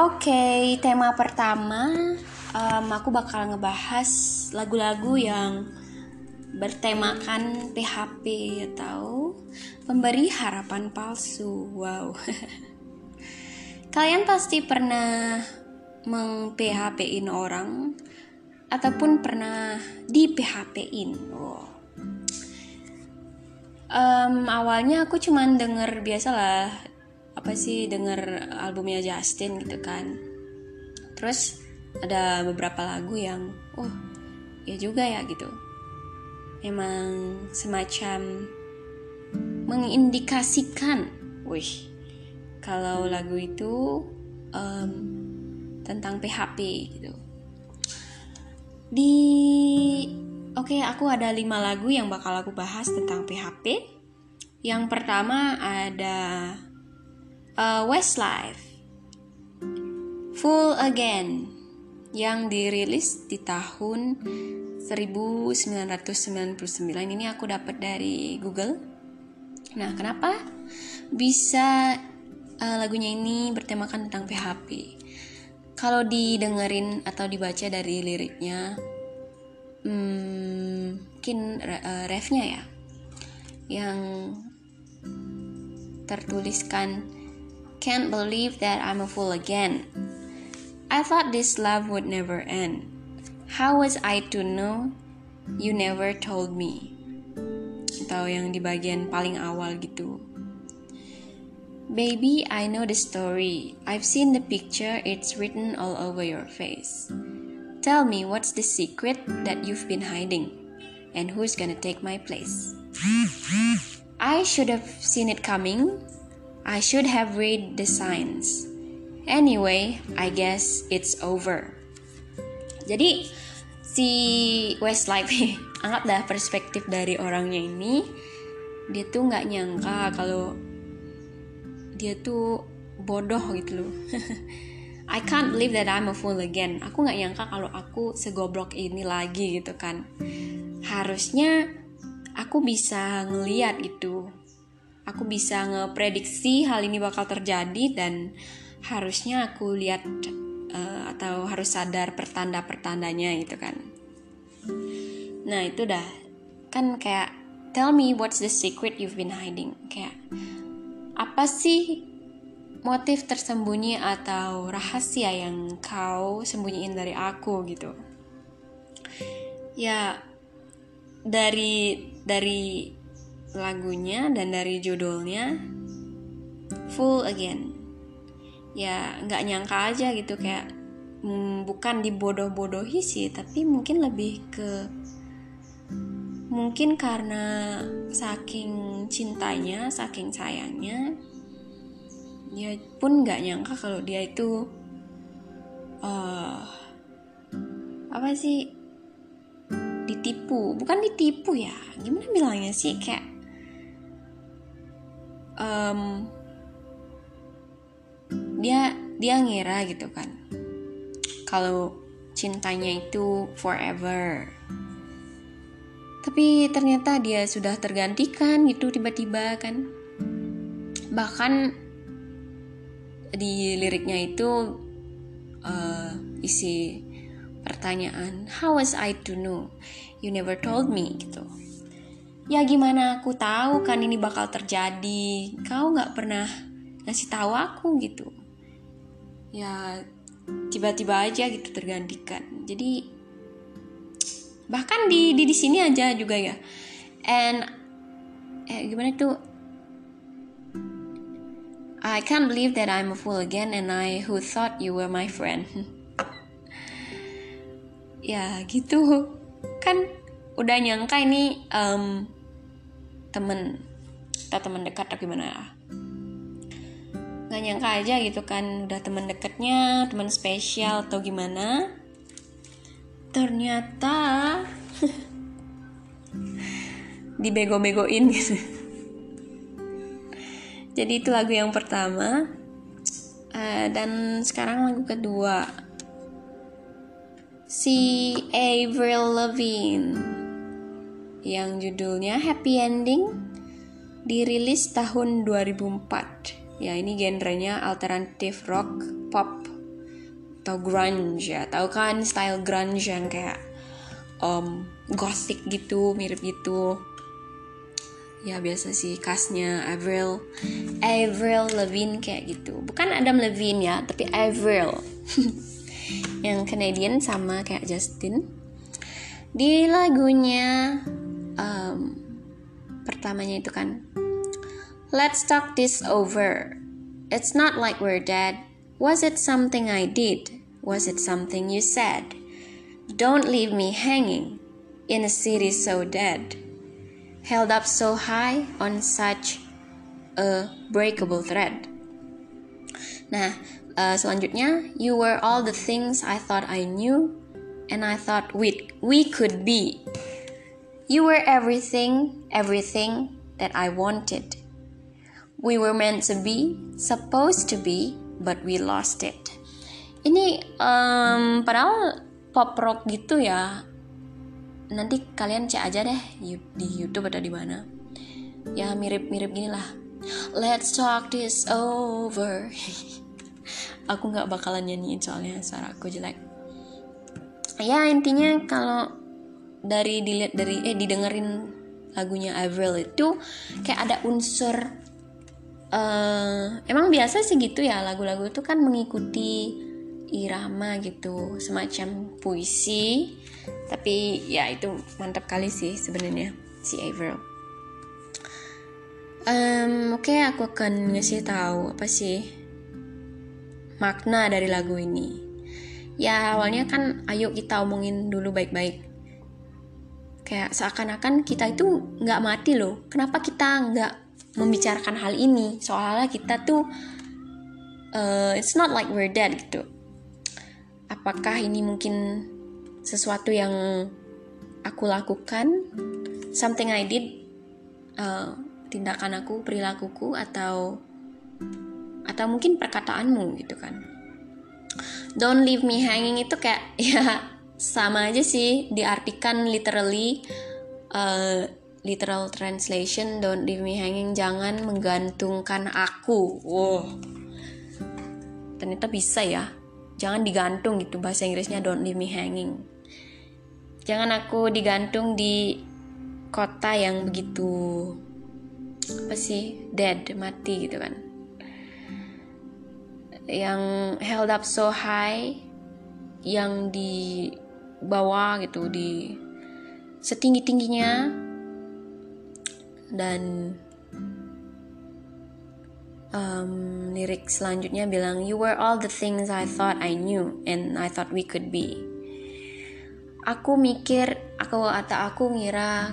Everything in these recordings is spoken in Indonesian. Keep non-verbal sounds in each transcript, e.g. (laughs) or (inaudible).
Oke, tema pertama um, aku bakal ngebahas lagu-lagu yang bertemakan PHP atau pemberi harapan palsu. Wow. (laughs) Kalian pasti pernah meng-PHP-in orang ataupun pernah di PHP-in. Wow. Um, awalnya aku cuman denger biasalah apa sih denger albumnya Justin gitu kan. Terus ada beberapa lagu yang oh ya juga ya gitu. Emang semacam mengindikasikan wih kalau lagu itu um, tentang PHP gitu. Di oke okay, aku ada lima lagu yang bakal aku bahas tentang PHP yang pertama ada uh, Westlife Full Again yang dirilis di tahun 1999 ini aku dapat dari Google. Nah, kenapa bisa uh, lagunya ini bertemakan tentang PHP? Kalau didengerin atau dibaca dari liriknya, hmm, mungkin uh, refnya ya, yang tertuliskan Can't believe that I'm a fool again. I thought this love would never end. How was I to know? You never told me. Atau yang di bagian paling awal gitu. Baby, I know the story. I've seen the picture, it's written all over your face. Tell me what's the secret that you've been hiding? And who's gonna take my place? I should have seen it coming, I should have read the signs. Anyway, I guess it's over. Jadi si Westlife (laughs) anggap dah perspektif dari orangnya ini dia tuh nggak nyangka kalau dia tuh bodoh gitu loh. (laughs) I can't believe that I'm a fool again. Aku nggak nyangka kalau aku segoblok ini lagi gitu kan. Harusnya aku bisa ngeliat gitu aku bisa ngeprediksi hal ini bakal terjadi dan harusnya aku lihat uh, atau harus sadar pertanda-pertandanya gitu kan. Nah, itu dah kan kayak tell me what's the secret you've been hiding. Kayak apa sih motif tersembunyi atau rahasia yang kau sembunyiin dari aku gitu. Ya dari dari lagunya dan dari judulnya Full Again. Ya nggak nyangka aja gitu kayak hmm, bukan dibodoh-bodohi sih tapi mungkin lebih ke mungkin karena saking cintanya saking sayangnya dia pun nggak nyangka kalau dia itu uh, apa sih ditipu. Bukan ditipu ya gimana bilangnya sih kayak um, dia dia ngira gitu kan. Kalau cintanya itu forever. Tapi ternyata dia sudah tergantikan gitu tiba-tiba kan. Bahkan di liriknya itu uh, isi pertanyaan how was I to know? You never told me gitu ya gimana aku tahu kan ini bakal terjadi. Kau nggak pernah ngasih tahu aku gitu. Ya tiba-tiba aja gitu tergantikan. Jadi bahkan di di di sini aja juga ya. And eh, gimana tuh I can't believe that I'm a fool again and I who thought you were my friend. (laughs) Ya gitu. Kan udah nyangka ini um, temen atau teman dekat atau gimana? Ya nggak nyangka aja gitu kan udah teman dekatnya teman spesial atau gimana? Ternyata (laughs) dibego-begoin gitu. Jadi itu lagu yang pertama uh, dan sekarang lagu kedua. Si Avril Lavigne yang judulnya Happy Ending dirilis tahun 2004. Ya, ini genrenya alternative rock pop atau grunge ya. Tahu kan style grunge yang kayak um, gothic gitu mirip gitu. Ya biasa sih khasnya Avril Avril Lavigne kayak gitu. Bukan Adam Levine ya tapi Avril. (laughs) Yang Canadian sama kayak Justin. Di lagunya um, pertamanya itu kan Let's talk this over. It's not like we're dead. Was it something I did? Was it something you said? Don't leave me hanging in a city so dead, held up so high on such a breakable thread. Nah, uh, selanjutnya, you were all the things I thought I knew and I thought we we could be. You were everything, everything that I wanted. We were meant to be, supposed to be, but we lost it. Ini um, padahal pop rock gitu ya. Nanti kalian cek aja deh di YouTube atau di mana. Ya mirip-mirip gini lah. Let's talk this over. (laughs) aku nggak bakalan nyanyiin soalnya suara aku jelek. Ya intinya kalau dari dilihat dari eh didengerin lagunya Avril itu kayak ada unsur uh, emang biasa sih gitu ya lagu-lagu itu kan mengikuti irama gitu semacam puisi. Tapi ya itu mantap kali sih sebenarnya si Avril. Um, oke okay, aku akan ngasih tahu apa sih makna dari lagu ini. Ya awalnya kan ayo kita omongin dulu baik-baik kayak seakan-akan kita itu nggak mati loh. Kenapa kita nggak membicarakan hal ini? Soalnya kita tuh uh, it's not like we're dead gitu. Apakah ini mungkin sesuatu yang aku lakukan? Something I did uh, tindakan aku perilakuku atau atau mungkin perkataanmu gitu kan. Don't leave me hanging itu kayak (laughs) ya sama aja sih diartikan literally uh, literal translation don't leave me hanging jangan menggantungkan aku. Wow. Ternyata bisa ya. Jangan digantung gitu bahasa Inggrisnya don't leave me hanging. Jangan aku digantung di kota yang begitu apa sih dead mati gitu kan. Yang held up so high yang di bawah gitu di setinggi tingginya dan um, lirik selanjutnya bilang you were all the things I thought I knew and I thought we could be. Aku mikir aku atau aku ngira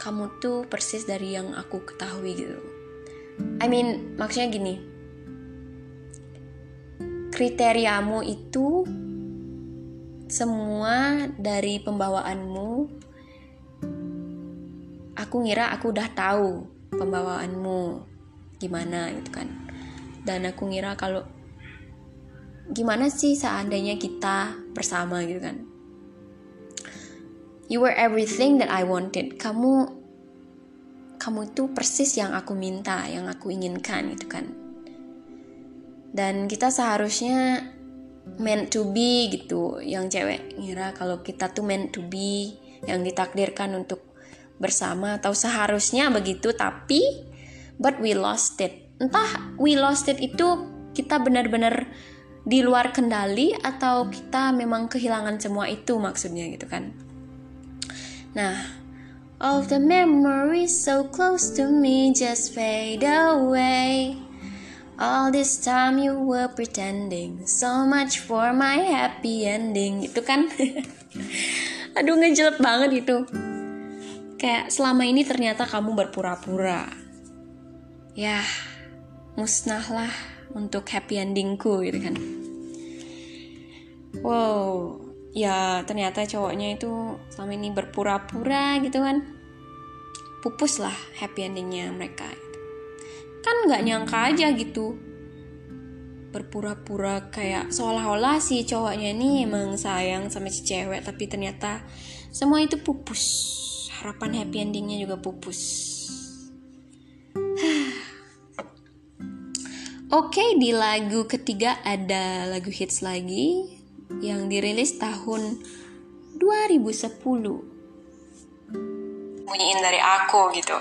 kamu tuh persis dari yang aku ketahui gitu. I mean maksudnya gini. Kriteriamu itu semua dari pembawaanmu aku ngira aku udah tahu pembawaanmu gimana gitu kan. Dan aku ngira kalau gimana sih seandainya kita bersama gitu kan. You were everything that I wanted. Kamu kamu itu persis yang aku minta yang aku inginkan gitu kan. Dan kita seharusnya meant to be gitu. Yang cewek ngira kalau kita tuh meant to be yang ditakdirkan untuk bersama atau seharusnya begitu tapi but we lost it. Entah we lost it itu kita benar-benar di luar kendali atau kita memang kehilangan semua itu maksudnya gitu kan. Nah all the memories so close to me just fade away All this time you were pretending. So much for my happy ending. Itu kan? (laughs) Aduh ngejelek banget itu. Kayak selama ini ternyata kamu berpura-pura. Ya musnahlah untuk happy endingku gitu kan. Wow ya ternyata cowoknya itu selama ini berpura-pura gitu kan. Pupus lah happy endingnya mereka. Kan nggak nyangka aja gitu berpura-pura kayak seolah-olah si cowoknya ini emang sayang sama si cewek tapi ternyata semua itu pupus harapan happy endingnya juga pupus (sighs) Oke, okay, di lagu ketiga ada lagu hits lagi yang dirilis tahun 2010. Bunyiin dari aku gitu.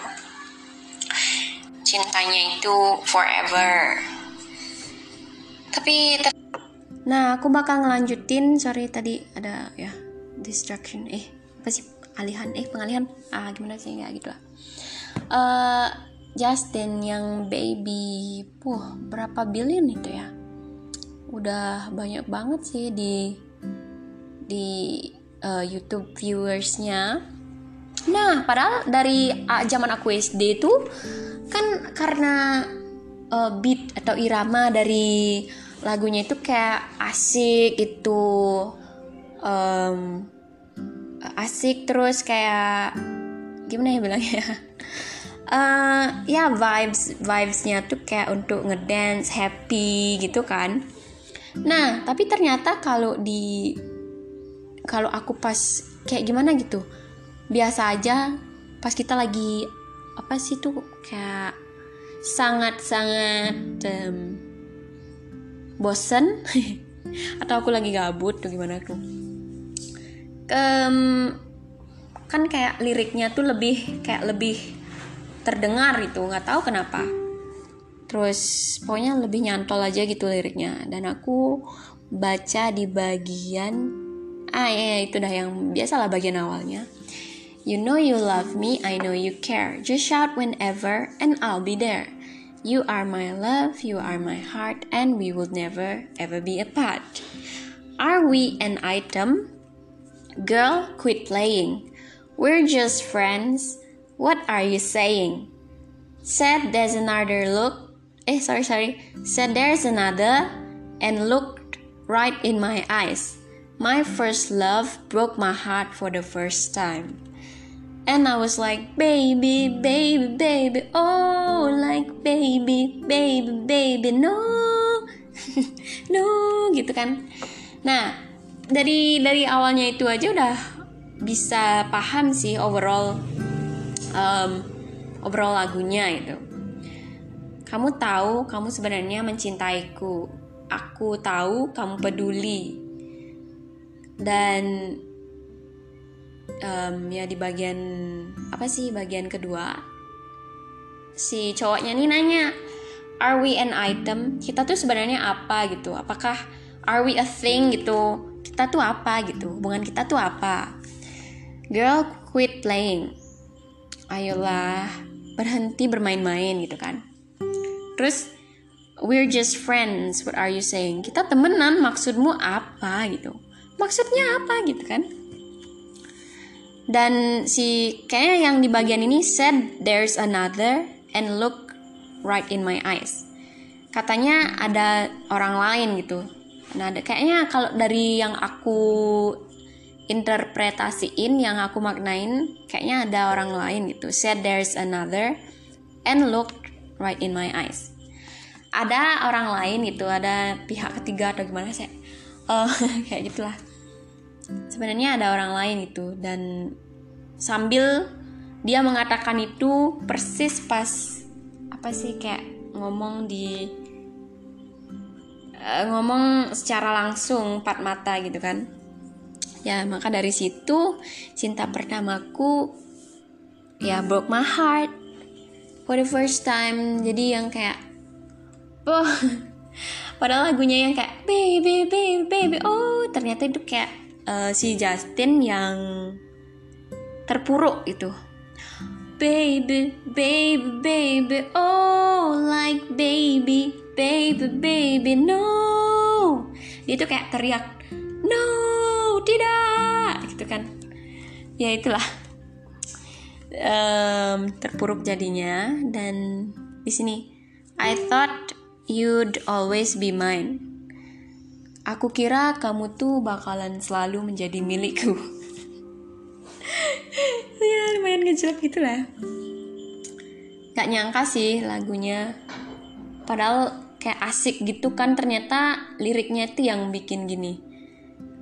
Cintanya itu forever. Tapi Nah, aku bakal ngelanjutin. Sorry tadi ada ya distraction. Eh, apa sih alihan? Eh, pengalihan. Ah, gimana sih nggak gitu lah. Uh, Justin yang baby, puh berapa billion itu ya? Udah banyak banget sih di di uh, YouTube viewersnya. Nah, padahal dari uh, zaman aku SD itu kan karena uh, beat atau irama dari lagunya itu kayak asik itu um, asik terus kayak gimana ya bilangnya? Uh, (laughs) ya vibes vibesnya tuh kayak untuk ngedance happy gitu kan. Nah tapi ternyata kalau di kalau aku pas kayak gimana gitu biasa aja pas kita lagi apa sih tuh kayak sangat sangat um, bosen? (laughs) Atau aku lagi gabut tuh gimana tuh? Um, kan kayak liriknya tuh lebih kayak lebih terdengar itu nggak tahu kenapa. Terus pokoknya lebih nyantol aja gitu liriknya. Dan aku baca di bagian ah ya itu dah yang biasalah bagian awalnya You know you love me, I know you care. Just shout whenever, and I'll be there. You are my love, you are my heart, and we will never ever be apart. Are we an item? Girl, quit playing. We're just friends. What are you saying? Said there's another look. Eh, sorry, sorry. Said there's another and looked right in my eyes. My first love broke my heart for the first time. And I was like, baby, baby, baby, oh, like baby, baby, baby, no, (laughs) no, gitu kan. Nah, dari dari awalnya itu aja udah bisa paham sih overall um, obrol lagunya itu. Kamu tahu kamu sebenarnya mencintaiku. Aku tahu kamu peduli. Dan um, ya di bagian apa sih bagian kedua? Si cowoknya nih nanya are we an item? Kita tuh sebenarnya apa gitu? Apakah are we a thing gitu? Kita tuh apa gitu? Hubungan kita tuh apa? Girl quit playing. Ayolah berhenti bermain-main gitu kan. Terus we're just friends. What are you saying? Kita temenan maksudmu apa gitu? Maksudnya apa gitu kan dan si kayaknya yang di bagian ini said there's another and look right in my eyes. Katanya ada orang lain gitu. Nah kayaknya kalau dari yang aku interpretasiin yang aku maknain kayaknya ada orang lain gitu. Said there's another and look right in my eyes. Ada orang lain gitu ada pihak ketiga atau gimana sih? Oh (laughs) kayak gitulah sebenarnya ada orang lain itu dan sambil dia mengatakan itu persis pas apa sih kayak ngomong di uh, ngomong secara langsung empat mata gitu kan. Ya maka dari situ cinta pertamaku ya broke my heart for the first time. Jadi yang kayak oh (laughs) padahal lagunya yang kayak baby baby baby. Oh ternyata itu kayak uh, si Justin yang terpuruk itu. Baby baby baby oh like baby baby baby no. Dia tuh kayak teriak no tidak. Gitu kan. Ya itulah. Um, terpuruk jadinya dan di sini I thought you'd always be mine aku kira kamu tuh bakalan selalu menjadi milikku (laughs) ya lumayan ngejelek gitu lah gak nyangka sih lagunya padahal kayak asik gitu kan ternyata liriknya itu yang bikin gini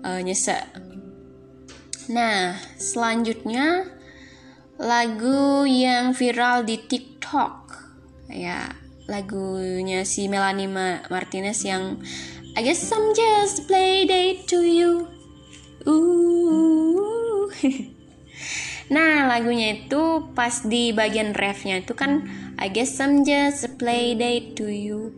uh, nyesek. Nah, selanjutnya lagu yang viral di TikTok. Ya, lagunya si Melanie Martinez yang I guess I'm just play date to you. Ooh. (laughs) nah lagunya itu pas di bagian refnya itu kan I guess I'm just play date to you.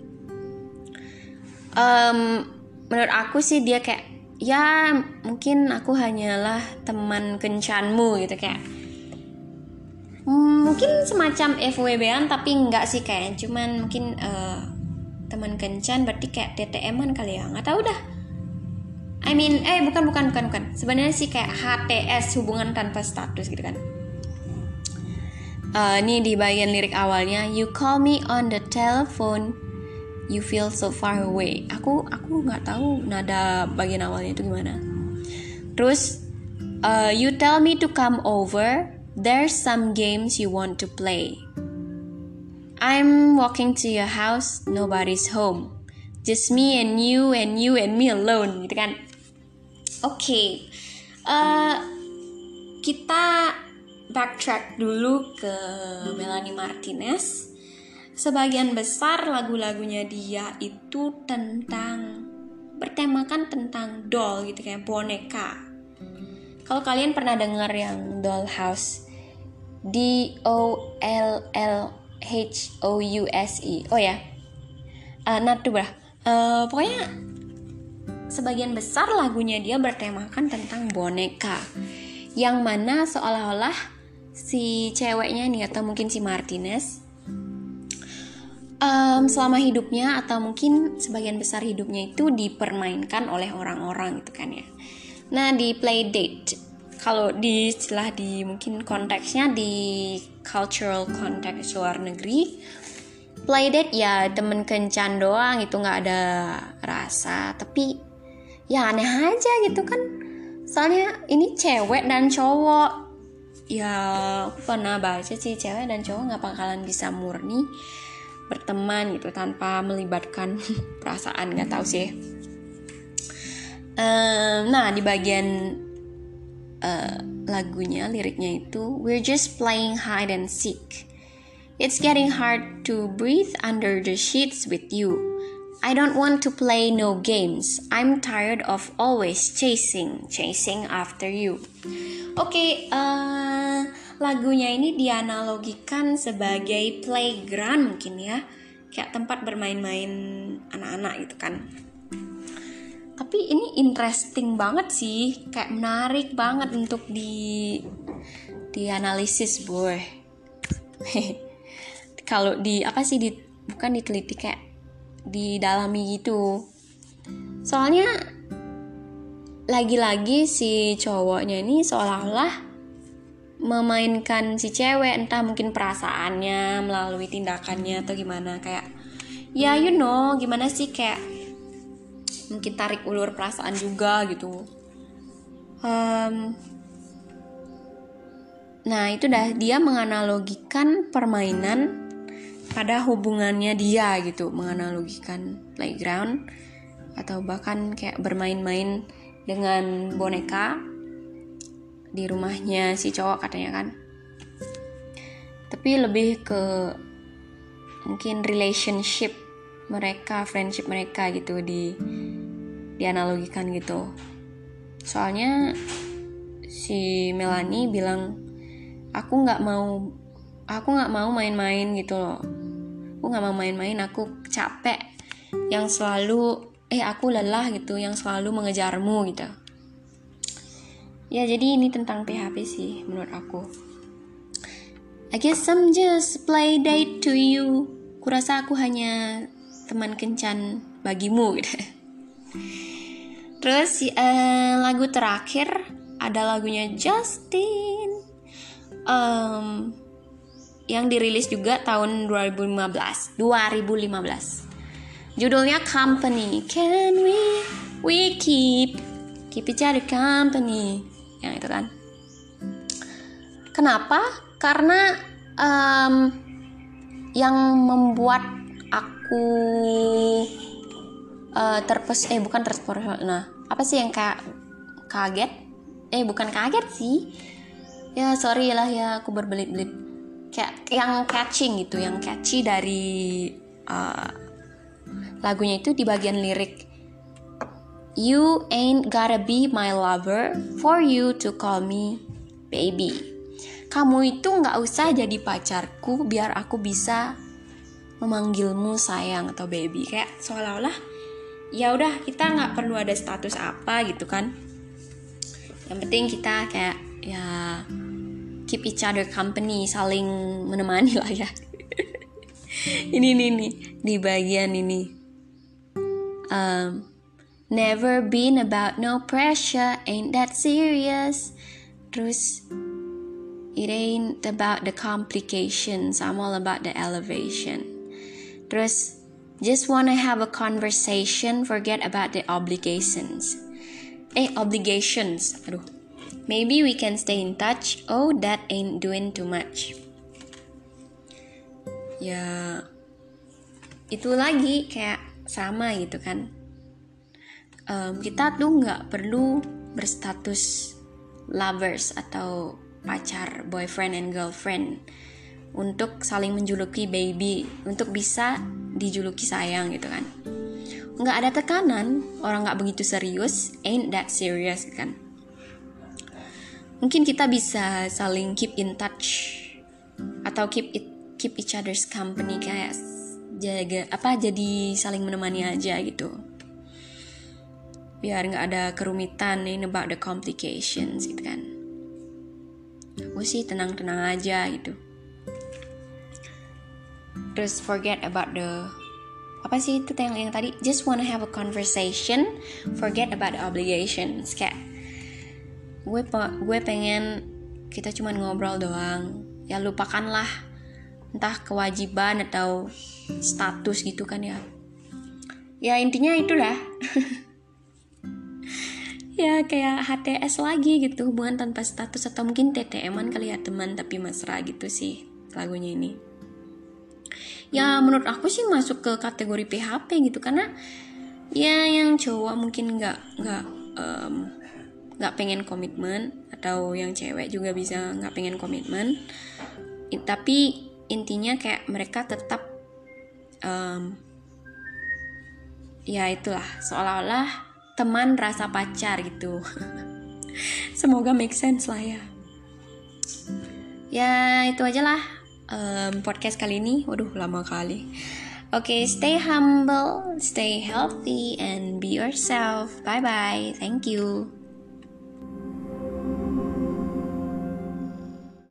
Um, menurut aku sih dia kayak ya mungkin aku hanyalah teman kencanmu gitu kayak hmm, mungkin semacam FWB-an tapi enggak sih kayak cuman mungkin uh, teman kencan berarti kayak TTM-an kali ya? Nggak tahu dah. I mean eh bukan bukan bukan bukan. Sebenarnya sih kayak HTS hubungan tanpa status gitu kan. Uh, ini di bagian lirik awalnya you call me on the telephone you feel so far away. Aku aku nggak tahu nada bagian awalnya itu gimana. Terus uh, you tell me to come over there's some games you want to play I'm walking to your house nobody's home just me and you and you and me alone gitu kan oke okay. uh, kita backtrack dulu ke Melanie Martinez Sebagian besar lagu-lagunya dia itu tentang bertemakan tentang doll gitu kayak boneka. Kalau kalian pernah dengar yang Dollhouse D O L L H O U S E. Oh ya. Uh, nah tuh uh, pokoknya sebagian besar lagunya dia bertemakan tentang boneka. Yang mana seolah-olah si ceweknya nih atau mungkin si Martinez um, selama hidupnya atau mungkin sebagian besar hidupnya itu dipermainkan oleh orang-orang gitu kan ya. Nah di play date kalau di istilah di mungkin konteksnya di cultural context luar negeri play date ya temen kencan doang itu nggak ada rasa. Tapi ya aneh aja gitu kan. Soalnya ini cewek dan cowok. Ya aku pernah baca sih cewek dan cowok nggak bakalan bisa murni berteman gitu tanpa melibatkan (laughs) perasaan nggak tahu sih. Um, nah di bagian uh, lagunya liriknya itu we're just playing hide and seek it's getting hard to breathe under the sheets with you I don't want to play no games. I'm tired of always chasing, chasing after you. Oke, okay, uh, lagunya ini dianalogikan sebagai playground mungkin ya kayak tempat bermain-main anak-anak gitu kan tapi ini interesting banget sih kayak menarik banget untuk di dianalisis boy. (laughs) Kalau di apa sih di bukan diteliti kayak didalami gitu. Soalnya lagi-lagi si cowoknya ini seolah-olah memainkan si cewek entah mungkin perasaannya melalui tindakannya atau gimana. Kayak ya you know gimana sih kayak mungkin tarik ulur perasaan juga gitu. Um, nah itu dah. Dia menganalogikan permainan pada hubungannya dia gitu. Menganalogikan playground atau bahkan kayak bermain-main dengan boneka di rumahnya si cowok katanya kan. Tapi lebih ke mungkin relationship mereka friendship mereka gitu di dianalogikan gitu. Soalnya si Melanie bilang aku nggak mau aku nggak mau main-main gitu loh. Aku nggak mau main-main aku capek. Yang selalu eh aku lelah gitu yang selalu mengejarmu gitu. Ya jadi ini tentang PHP sih menurut aku. I guess I'm just play date to you. Kurasa aku hanya teman kencan bagimu gitu. Terus uh, lagu terakhir ada lagunya Justin. Um, yang dirilis juga tahun 2015 2015 judulnya Company. Can we we keep keep each other company? Yang itu kan. Kenapa? Karena um, yang membuat aku uh, terpes eh bukan terpesona nah apa sih yang kayak kaget? Eh bukan kaget sih. Ya sorry lah ya aku berbelit-belit. Kayak yang catching gitu yang catchy dari uh, lagunya itu di bagian lirik. You ain't gotta be my lover for you to call me baby. Kamu itu nggak usah jadi pacarku biar aku bisa memanggilmu sayang atau baby. Kayak seolah-olah ya udah kita nggak perlu ada status apa gitu kan. Yang penting kita kayak ya keep each other company, saling menemani lah ya. (laughs) ini nih nih di bagian ini. Um, Never been about no pressure, ain't that serious. Terus, it ain't about the complications, I'm all about the elevation. Terus, just wanna have a conversation, forget about the obligations. Eh, obligations. Aduh. Maybe we can stay in touch. Oh, that ain't doing too much. Ya, itu lagi kayak sama gitu kan um, kita tuh nggak perlu berstatus lovers atau pacar boyfriend and girlfriend untuk saling menjuluki baby untuk bisa dijuluki sayang gitu kan. Nggak ada tekanan orang nggak begitu serius ain't that serious kan. Mungkin kita bisa saling keep in touch atau keep it keep each other's company kayak jaga apa jadi saling menemani aja gitu. Biar nggak ada kerumitan in about the complications gitu kan. Aku sih tenang-tenang aja gitu terus forget about the apa sih itu yang yang tadi? Just wanna have a conversation forget about the obligations. Kayak gue gue pengen kita cuma ngobrol doang. Ya lupakanlah entah kewajiban atau status gitu kan ya. Ya intinya itulah. (laughs) Ya kayak HTS lagi gitu hubungan tanpa status atau mungkin TTM-an kali ya teman tapi mesra gitu sih lagunya ini ya menurut aku sih masuk ke kategori PHP gitu karena ya yang cowok mungkin nggak nggak nggak um, pengen komitmen atau yang cewek juga bisa nggak pengen komitmen. Tapi intinya kayak mereka tetap um, ya itulah seolah-olah teman rasa pacar gitu. (laughs) Semoga make sense lah ya. Ya itu aja lah um, podcast kali ini waduh lama kali. Oke okay, stay humble stay healthy and be yourself. Bye bye thank you